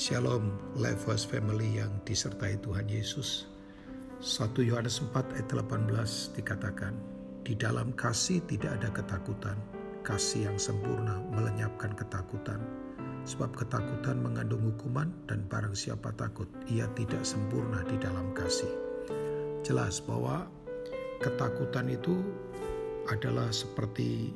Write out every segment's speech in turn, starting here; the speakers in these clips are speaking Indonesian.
Shalom, Lifehouse Family yang disertai Tuhan Yesus. 1 Yohanes 4 ayat 18 dikatakan, Di dalam kasih tidak ada ketakutan, kasih yang sempurna melenyapkan ketakutan. Sebab ketakutan mengandung hukuman dan barang siapa takut, ia tidak sempurna di dalam kasih. Jelas bahwa ketakutan itu adalah seperti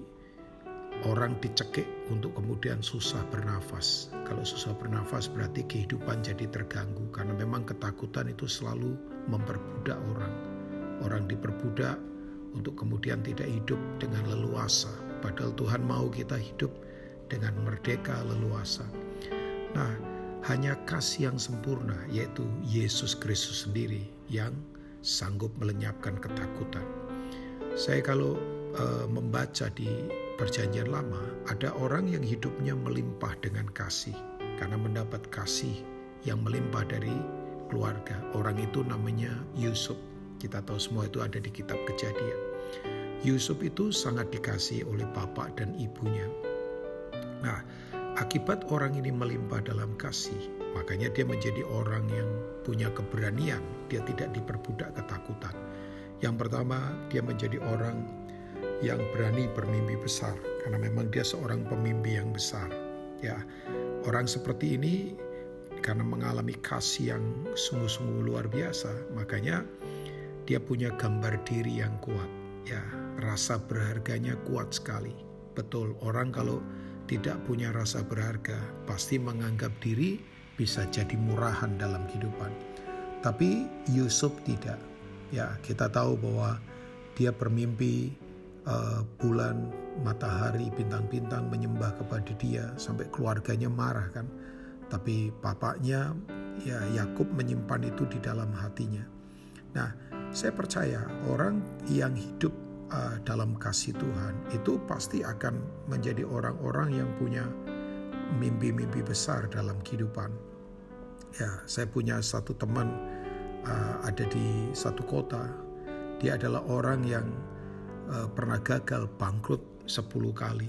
orang dicekik untuk kemudian susah bernafas. Kalau susah bernafas berarti kehidupan jadi terganggu karena memang ketakutan itu selalu memperbudak orang. Orang diperbudak untuk kemudian tidak hidup dengan leluasa. Padahal Tuhan mau kita hidup dengan merdeka leluasa. Nah, hanya kasih yang sempurna yaitu Yesus Kristus sendiri yang sanggup melenyapkan ketakutan. Saya kalau uh, membaca di Perjanjian Lama, ada orang yang hidupnya melimpah dengan kasih karena mendapat kasih yang melimpah dari keluarga. Orang itu namanya Yusuf. Kita tahu semua itu ada di kitab Kejadian. Yusuf itu sangat dikasih oleh bapak dan ibunya. Nah, akibat orang ini melimpah dalam kasih, makanya dia menjadi orang yang punya keberanian. Dia tidak diperbudak ketakutan. Yang pertama, dia menjadi orang yang berani bermimpi besar karena memang dia seorang pemimpi yang besar. Ya, orang seperti ini karena mengalami kasih yang sungguh-sungguh luar biasa, makanya dia punya gambar diri yang kuat. Ya, rasa berharganya kuat sekali. Betul, orang kalau tidak punya rasa berharga pasti menganggap diri bisa jadi murahan dalam kehidupan. Tapi Yusuf tidak. Ya, kita tahu bahwa dia bermimpi uh, bulan, matahari, bintang-bintang menyembah kepada dia sampai keluarganya marah kan. Tapi bapaknya ya Yakub menyimpan itu di dalam hatinya. Nah, saya percaya orang yang hidup uh, dalam kasih Tuhan itu pasti akan menjadi orang-orang yang punya mimpi-mimpi besar dalam kehidupan. Ya, saya punya satu teman uh, ada di satu kota. Dia adalah orang yang uh, pernah gagal bangkrut 10 kali.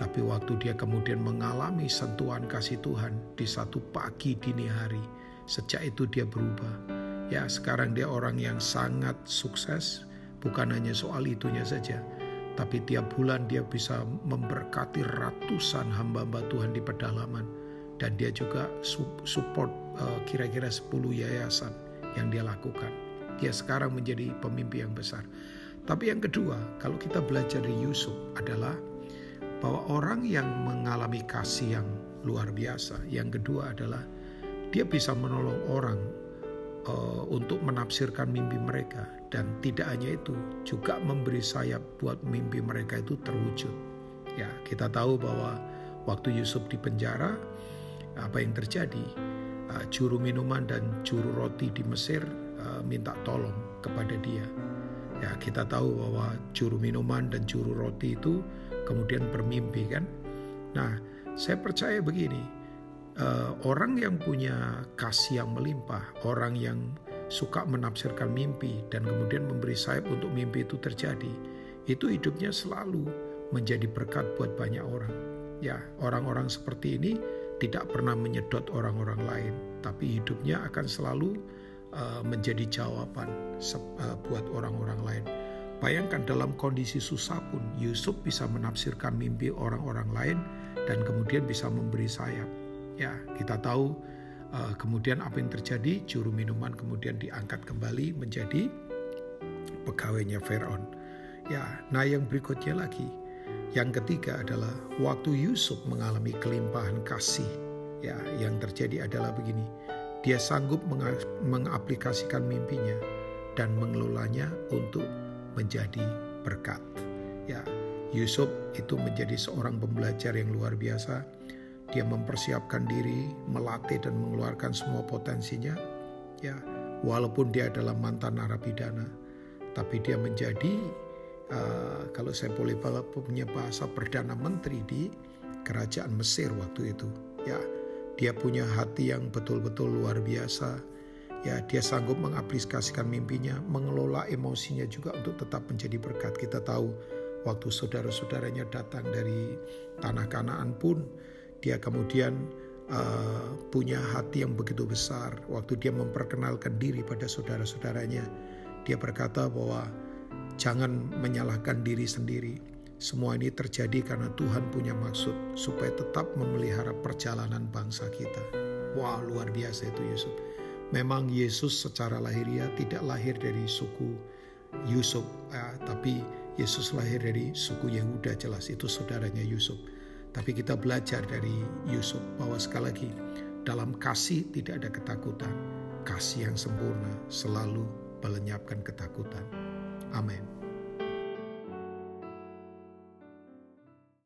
Tapi waktu dia kemudian mengalami sentuhan kasih Tuhan di satu pagi dini hari, sejak itu dia berubah. Ya, sekarang dia orang yang sangat sukses, bukan hanya soal itunya saja, tapi tiap bulan dia bisa memberkati ratusan hamba-hamba Tuhan di pedalaman dan dia juga support uh, kira-kira 10 yayasan yang dia lakukan. Dia sekarang menjadi pemimpin yang besar. Tapi yang kedua, kalau kita belajar di Yusuf adalah bahwa orang yang mengalami kasih yang luar biasa. Yang kedua adalah dia bisa menolong orang uh, untuk menafsirkan mimpi mereka dan tidak hanya itu, juga memberi sayap buat mimpi mereka itu terwujud. Ya, kita tahu bahwa waktu Yusuf di penjara apa yang terjadi? Uh, juru minuman dan juru roti di Mesir uh, minta tolong kepada dia Ya, kita tahu bahwa juru minuman dan juru roti itu kemudian bermimpi kan. Nah, saya percaya begini, uh, orang yang punya kasih yang melimpah, orang yang suka menafsirkan mimpi dan kemudian memberi sayap untuk mimpi itu terjadi, itu hidupnya selalu menjadi berkat buat banyak orang. Ya, orang-orang seperti ini tidak pernah menyedot orang-orang lain, tapi hidupnya akan selalu Uh, menjadi jawaban uh, buat orang-orang lain. Bayangkan dalam kondisi susah pun Yusuf bisa menafsirkan mimpi orang-orang lain dan kemudian bisa memberi sayap. Ya, kita tahu uh, kemudian apa yang terjadi, juru minuman kemudian diangkat kembali menjadi pegawainya Firaun. Ya, nah yang berikutnya lagi, yang ketiga adalah waktu Yusuf mengalami kelimpahan kasih. Ya, yang terjadi adalah begini dia sanggup mengaplikasikan mimpinya dan mengelolanya untuk menjadi berkat. Ya, Yusuf itu menjadi seorang pembelajar yang luar biasa. Dia mempersiapkan diri, melatih dan mengeluarkan semua potensinya. Ya, walaupun dia adalah mantan narapidana, tapi dia menjadi uh, kalau saya boleh punya bahasa perdana menteri di kerajaan Mesir waktu itu. Ya, dia punya hati yang betul-betul luar biasa. Ya, dia sanggup mengaplikasikan mimpinya, mengelola emosinya juga untuk tetap menjadi berkat. Kita tahu waktu saudara-saudaranya datang dari tanah Kanaan pun dia kemudian uh, punya hati yang begitu besar. Waktu dia memperkenalkan diri pada saudara-saudaranya, dia berkata bahwa jangan menyalahkan diri sendiri. Semua ini terjadi karena Tuhan punya maksud supaya tetap memelihara perjalanan bangsa kita. Wah, luar biasa itu Yusuf. Memang Yesus secara lahiriah tidak lahir dari suku Yusuf, eh, tapi Yesus lahir dari suku Yehuda jelas itu saudaranya Yusuf. Tapi kita belajar dari Yusuf bahwa sekali lagi dalam kasih tidak ada ketakutan. Kasih yang sempurna selalu melenyapkan ketakutan. Amin.